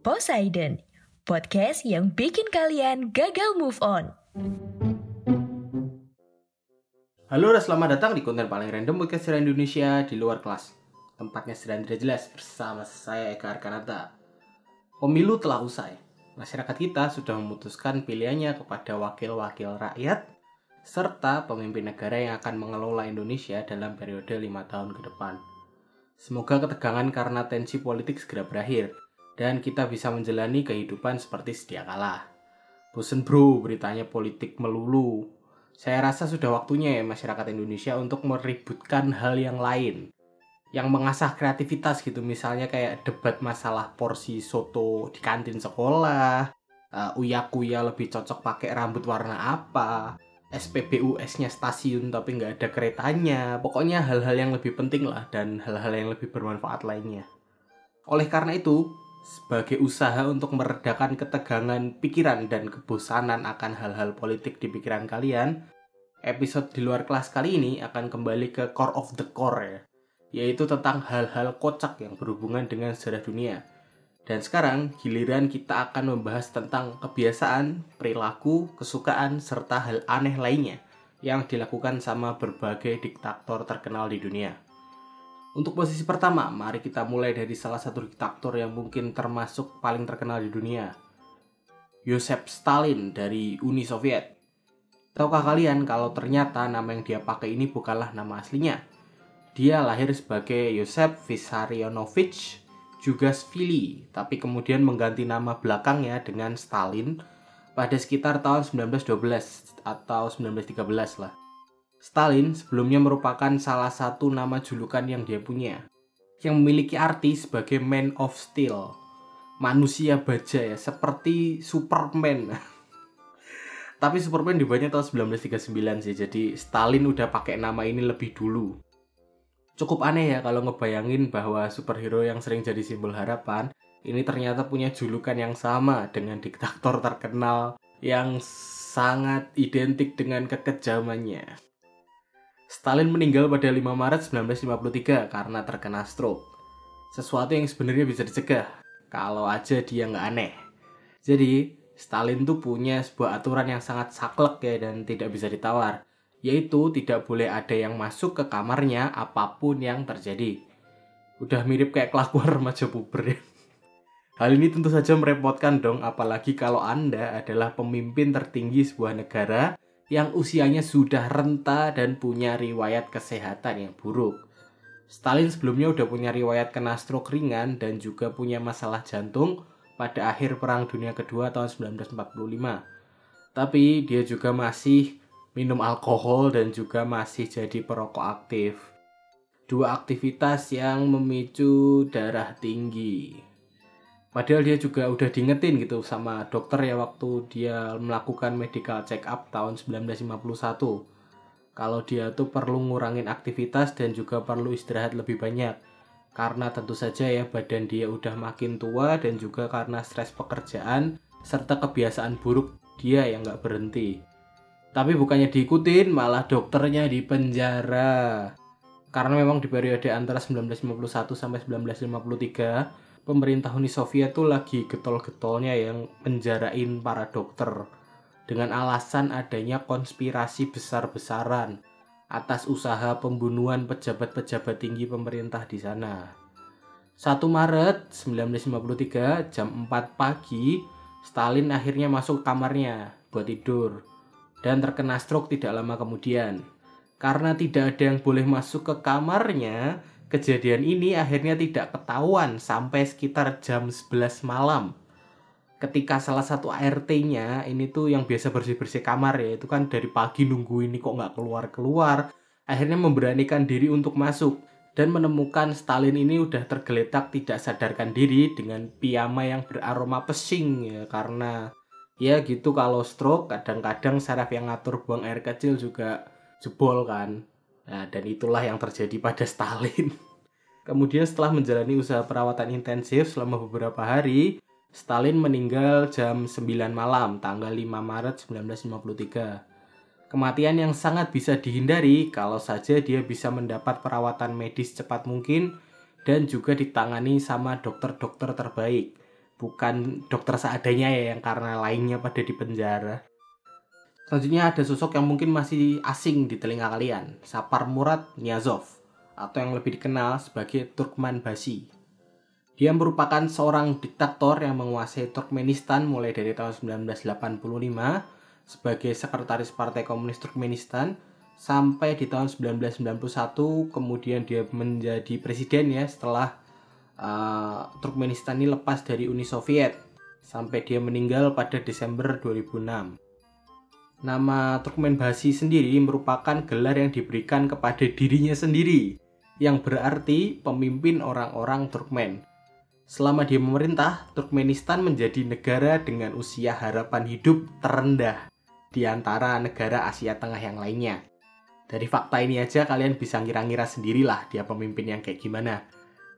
Poseidon, podcast yang bikin kalian gagal move on. Halo selamat datang di konten paling random podcast sejarah Indonesia di luar kelas. Tempatnya sedang tidak jelas bersama saya Eka Arkanata. Pemilu telah usai. Masyarakat kita sudah memutuskan pilihannya kepada wakil-wakil rakyat serta pemimpin negara yang akan mengelola Indonesia dalam periode lima tahun ke depan. Semoga ketegangan karena tensi politik segera berakhir dan kita bisa menjalani kehidupan seperti sedia kala. Bosen bro beritanya politik melulu, saya rasa sudah waktunya ya masyarakat Indonesia untuk meributkan hal yang lain. Yang mengasah kreativitas gitu, misalnya kayak debat masalah porsi soto di kantin sekolah, uh, uya-kuya lebih cocok pakai rambut warna apa, SPBU-nya stasiun tapi nggak ada keretanya. Pokoknya hal-hal yang lebih penting lah dan hal-hal yang lebih bermanfaat lainnya. Oleh karena itu, sebagai usaha untuk meredakan ketegangan pikiran dan kebosanan akan hal-hal politik di pikiran kalian, episode di luar kelas kali ini akan kembali ke core of the core ya, yaitu tentang hal-hal kocak yang berhubungan dengan sejarah dunia. Dan sekarang giliran kita akan membahas tentang kebiasaan, perilaku, kesukaan, serta hal aneh lainnya yang dilakukan sama berbagai diktator terkenal di dunia. Untuk posisi pertama, mari kita mulai dari salah satu diktator yang mungkin termasuk paling terkenal di dunia. Yosef Stalin dari Uni Soviet. Tahukah kalian kalau ternyata nama yang dia pakai ini bukanlah nama aslinya? Dia lahir sebagai Yosef Vissarionovich Jugasvili, tapi kemudian mengganti nama belakangnya dengan Stalin pada sekitar tahun 1912 atau 1913 lah. Stalin sebelumnya merupakan salah satu nama julukan yang dia punya, yang memiliki arti sebagai Man of Steel, manusia baja ya, seperti Superman. Tapi Superman dibuatnya tahun 1939 sih, jadi Stalin udah pakai nama ini lebih dulu. Cukup aneh ya kalau ngebayangin bahwa superhero yang sering jadi simbol harapan, ini ternyata punya julukan yang sama dengan diktator terkenal yang sangat identik dengan kekejamannya. Stalin meninggal pada 5 Maret 1953 karena terkena stroke. Sesuatu yang sebenarnya bisa dicegah kalau aja dia nggak aneh. Jadi, Stalin tuh punya sebuah aturan yang sangat saklek ya dan tidak bisa ditawar, yaitu tidak boleh ada yang masuk ke kamarnya apa pun yang terjadi. Udah mirip kayak kelakuan remaja puber ya. Hal ini tentu saja merepotkan dong, apalagi kalau Anda adalah pemimpin tertinggi sebuah negara yang usianya sudah renta dan punya riwayat kesehatan yang buruk. Stalin sebelumnya udah punya riwayat kena stroke ringan dan juga punya masalah jantung pada akhir Perang Dunia Kedua tahun 1945. Tapi dia juga masih minum alkohol dan juga masih jadi perokok aktif. Dua aktivitas yang memicu darah tinggi. Padahal dia juga udah diingetin gitu sama dokter ya waktu dia melakukan medical check up tahun 1951. Kalau dia tuh perlu ngurangin aktivitas dan juga perlu istirahat lebih banyak. Karena tentu saja ya badan dia udah makin tua dan juga karena stres pekerjaan serta kebiasaan buruk dia yang nggak berhenti. Tapi bukannya diikutin, malah dokternya di penjara. Karena memang di periode antara 1951 sampai 1953 pemerintah Uni Soviet tuh lagi getol-getolnya yang penjarain para dokter dengan alasan adanya konspirasi besar-besaran atas usaha pembunuhan pejabat-pejabat tinggi pemerintah di sana. 1 Maret 1953 jam 4 pagi, Stalin akhirnya masuk kamarnya buat tidur dan terkena stroke tidak lama kemudian. Karena tidak ada yang boleh masuk ke kamarnya, kejadian ini akhirnya tidak ketahuan sampai sekitar jam 11 malam. Ketika salah satu ART-nya ini tuh yang biasa bersih-bersih kamar ya, itu kan dari pagi nunggu ini kok nggak keluar-keluar, akhirnya memberanikan diri untuk masuk dan menemukan Stalin ini udah tergeletak tidak sadarkan diri dengan piyama yang beraroma pesing ya karena ya gitu kalau stroke kadang-kadang saraf yang ngatur buang air kecil juga jebol kan nah, dan itulah yang terjadi pada Stalin kemudian setelah menjalani usaha perawatan intensif selama beberapa hari Stalin meninggal jam 9 malam tanggal 5 Maret 1953 Kematian yang sangat bisa dihindari kalau saja dia bisa mendapat perawatan medis cepat mungkin dan juga ditangani sama dokter-dokter terbaik. Bukan dokter seadanya ya yang karena lainnya pada di penjara. Selanjutnya ada sosok yang mungkin masih asing di telinga kalian, Sapar Murad Niyazov atau yang lebih dikenal sebagai Turkman Basi. Dia merupakan seorang diktator yang menguasai Turkmenistan mulai dari tahun 1985 sebagai sekretaris Partai Komunis Turkmenistan sampai di tahun 1991 kemudian dia menjadi presiden ya setelah uh, Turkmenistan ini lepas dari Uni Soviet sampai dia meninggal pada Desember 2006. Nama Turkmen Basi sendiri merupakan gelar yang diberikan kepada dirinya sendiri yang berarti pemimpin orang-orang Turkmen. Selama dia memerintah, Turkmenistan menjadi negara dengan usia harapan hidup terendah di antara negara Asia Tengah yang lainnya. Dari fakta ini aja kalian bisa ngira-ngira sendirilah dia pemimpin yang kayak gimana.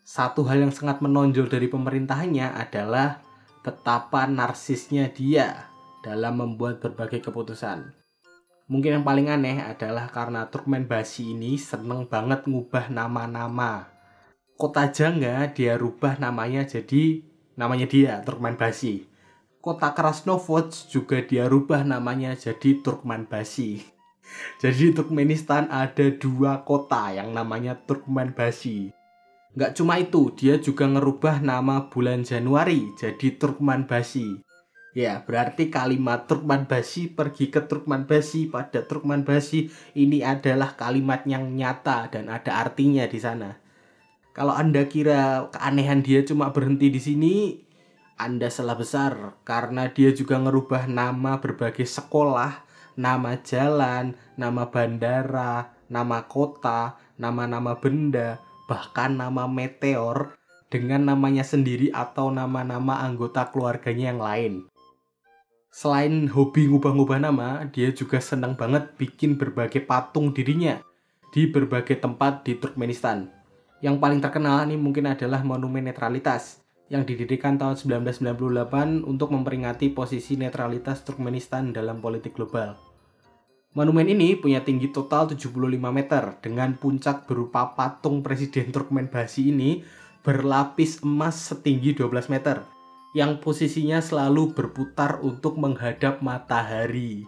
Satu hal yang sangat menonjol dari pemerintahannya adalah betapa narsisnya dia dalam membuat berbagai keputusan. Mungkin yang paling aneh adalah karena Turkmen Basi ini seneng banget ngubah nama-nama. Kota Jangga dia rubah namanya jadi namanya dia Turkmen Basi kota Krasnovodsk juga dia rubah namanya jadi Turkman Basi. Jadi Turkmenistan ada dua kota yang namanya Turkman Basi. Nggak cuma itu, dia juga ngerubah nama bulan Januari jadi Turkman Basi. Ya, berarti kalimat Turkman Basi pergi ke Turkman Basi pada Turkman Basi ini adalah kalimat yang nyata dan ada artinya di sana. Kalau Anda kira keanehan dia cuma berhenti di sini, anda salah besar karena dia juga ngerubah nama berbagai sekolah, nama jalan, nama bandara, nama kota, nama-nama benda, bahkan nama meteor dengan namanya sendiri atau nama-nama anggota keluarganya yang lain. Selain hobi ngubah-ngubah nama, dia juga senang banget bikin berbagai patung dirinya di berbagai tempat di Turkmenistan. Yang paling terkenal nih mungkin adalah Monumen Netralitas yang didirikan tahun 1998 untuk memperingati posisi netralitas Turkmenistan dalam politik global. Monumen ini punya tinggi total 75 meter dengan puncak berupa patung Presiden Turkmen Basi ini berlapis emas setinggi 12 meter yang posisinya selalu berputar untuk menghadap matahari.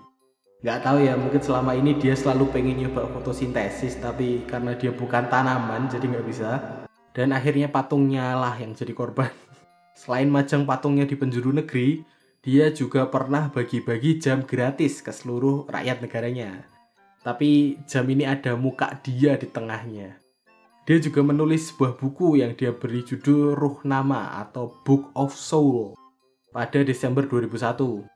Gak tahu ya, mungkin selama ini dia selalu pengen nyoba fotosintesis tapi karena dia bukan tanaman jadi nggak bisa. Dan akhirnya patungnya lah yang jadi korban. Selain majang patungnya di penjuru negeri, dia juga pernah bagi-bagi jam gratis ke seluruh rakyat negaranya. Tapi jam ini ada muka dia di tengahnya. Dia juga menulis sebuah buku yang dia beri judul Ruh Nama atau Book of Soul pada Desember 2001.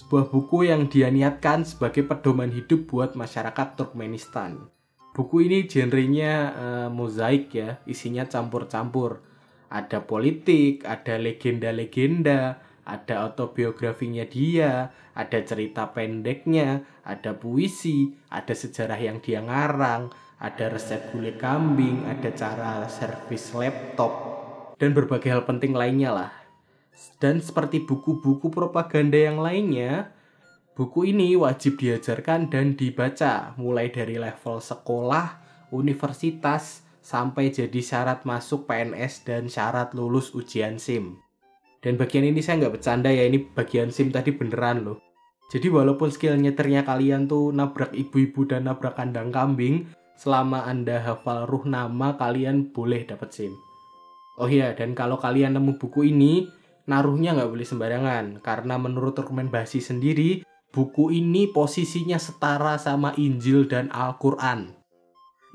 Sebuah buku yang dia niatkan sebagai pedoman hidup buat masyarakat Turkmenistan. Buku ini genrenya uh, mozaik ya, isinya campur-campur ada politik, ada legenda-legenda, ada autobiografinya dia, ada cerita pendeknya, ada puisi, ada sejarah yang dia ngarang, ada resep gulai kambing, ada cara servis laptop, dan berbagai hal penting lainnya lah. Dan seperti buku-buku propaganda yang lainnya, buku ini wajib diajarkan dan dibaca mulai dari level sekolah, universitas, sampai jadi syarat masuk PNS dan syarat lulus ujian SIM. Dan bagian ini saya nggak bercanda ya, ini bagian SIM tadi beneran loh. Jadi walaupun skill nyetirnya kalian tuh nabrak ibu-ibu dan nabrak kandang kambing, selama Anda hafal ruh nama kalian boleh dapat SIM. Oh iya, dan kalau kalian nemu buku ini, naruhnya nggak boleh sembarangan. Karena menurut Turkmen Basi sendiri, buku ini posisinya setara sama Injil dan Al-Quran.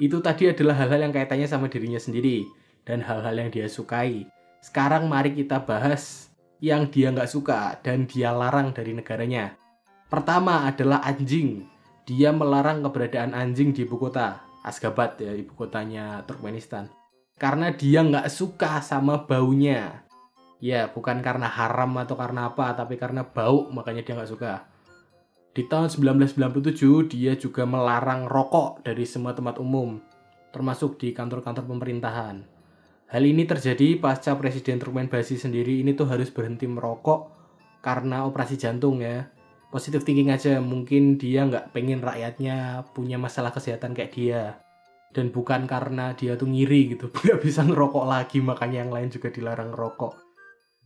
Itu tadi adalah hal-hal yang kaitannya sama dirinya sendiri, dan hal-hal yang dia sukai. Sekarang mari kita bahas yang dia nggak suka dan dia larang dari negaranya. Pertama adalah anjing. Dia melarang keberadaan anjing di ibu kota, Asgabat ya, ibu kotanya Turkmenistan karena dia nggak suka sama baunya. Ya, bukan karena haram atau karena apa, tapi karena bau, makanya dia nggak suka. Di tahun 1997, dia juga melarang rokok dari semua tempat umum, termasuk di kantor-kantor pemerintahan. Hal ini terjadi pasca Presiden Turkmenbasi sendiri ini tuh harus berhenti merokok karena operasi jantung ya. Positive thinking aja, mungkin dia nggak pengen rakyatnya punya masalah kesehatan kayak dia. Dan bukan karena dia tuh ngiri gitu. Nggak bisa ngerokok lagi. Makanya yang lain juga dilarang ngerokok.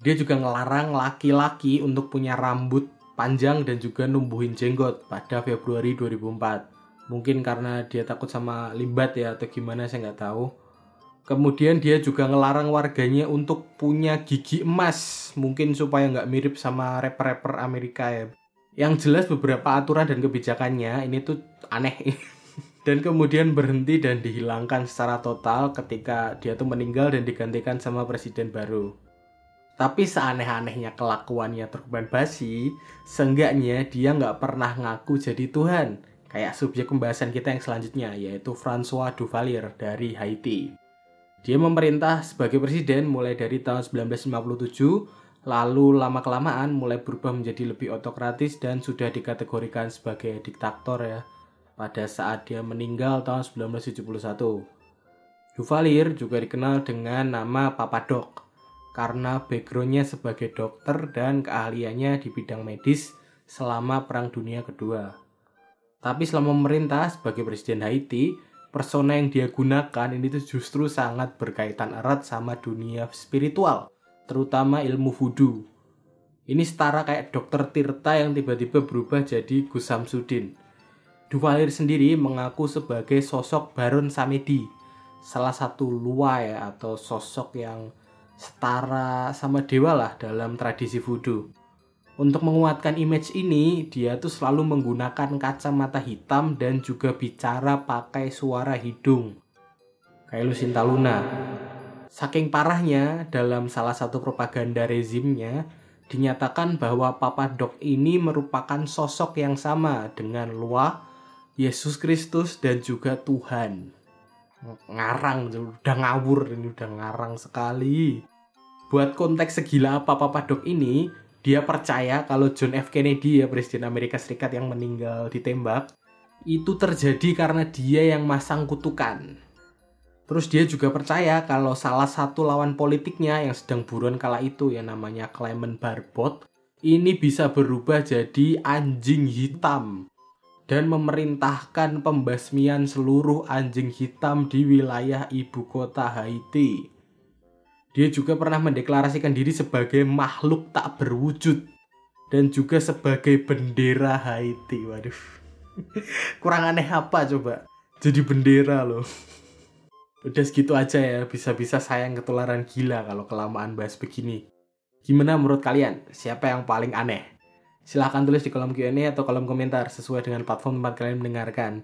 Dia juga ngelarang laki-laki untuk punya rambut panjang dan juga numbuhin jenggot pada Februari 2004 mungkin karena dia takut sama limbat ya atau gimana saya nggak tahu. Kemudian dia juga ngelarang warganya untuk punya gigi emas. Mungkin supaya nggak mirip sama rapper-rapper Amerika ya yang jelas beberapa aturan dan kebijakannya ini tuh aneh dan kemudian berhenti dan dihilangkan secara total ketika dia tuh meninggal dan digantikan sama presiden baru. Tapi seaneh-anehnya kelakuannya Turkmen Basi, seenggaknya dia nggak pernah ngaku jadi Tuhan. Kayak subjek pembahasan kita yang selanjutnya, yaitu François Duvalier dari Haiti. Dia memerintah sebagai presiden mulai dari tahun 1957, lalu lama-kelamaan mulai berubah menjadi lebih otokratis dan sudah dikategorikan sebagai diktator ya pada saat dia meninggal tahun 1971. Duvalier juga dikenal dengan nama Papa Doc karena backgroundnya sebagai dokter dan keahliannya di bidang medis selama Perang Dunia Kedua. Tapi selama memerintah sebagai Presiden Haiti, persona yang dia gunakan ini tuh justru sangat berkaitan erat sama dunia spiritual, terutama ilmu voodoo. Ini setara kayak dokter Tirta yang tiba-tiba berubah jadi Gus Samsudin Duvalier sendiri mengaku sebagai sosok Baron Samedi, salah satu luai atau sosok yang setara sama dewa lah dalam tradisi voodoo. Untuk menguatkan image ini, dia tuh selalu menggunakan kacamata hitam dan juga bicara pakai suara hidung. Kayak Lucinta Luna. Saking parahnya, dalam salah satu propaganda rezimnya, dinyatakan bahwa Papa Dok ini merupakan sosok yang sama dengan Lua Yesus Kristus dan juga Tuhan. Ngarang, udah ngawur ini udah ngarang sekali. Buat konteks segila apa Papa Dok ini, dia percaya kalau John F. Kennedy ya Presiden Amerika Serikat yang meninggal ditembak itu terjadi karena dia yang masang kutukan. Terus dia juga percaya kalau salah satu lawan politiknya yang sedang buruan kala itu yang namanya Clement Barbot ini bisa berubah jadi anjing hitam dan memerintahkan pembasmian seluruh anjing hitam di wilayah ibu kota Haiti. Dia juga pernah mendeklarasikan diri sebagai makhluk tak berwujud dan juga sebagai bendera Haiti. Waduh. Kurang aneh apa coba? Jadi bendera loh. Udah segitu aja ya, bisa-bisa saya yang ketularan gila kalau kelamaan bahas begini. Gimana menurut kalian? Siapa yang paling aneh? Silahkan tulis di kolom Q&A atau kolom komentar sesuai dengan platform tempat kalian mendengarkan.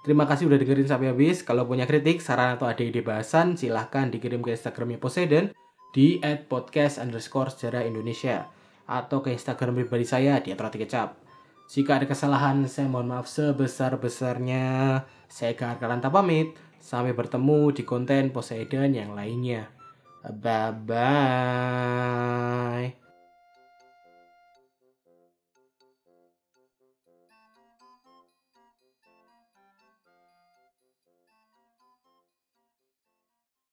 Terima kasih udah dengerin sampai habis. Kalau punya kritik, saran atau ada ide bahasan, silahkan dikirim ke Instagramnya Poseidon di @podcast underscore sejarah Indonesia atau ke Instagram pribadi saya di Kecap. Jika ada kesalahan, saya mohon maaf sebesar-besarnya. Saya Eka Arkalanta pamit. Sampai bertemu di konten Poseidon yang lainnya. Bye-bye.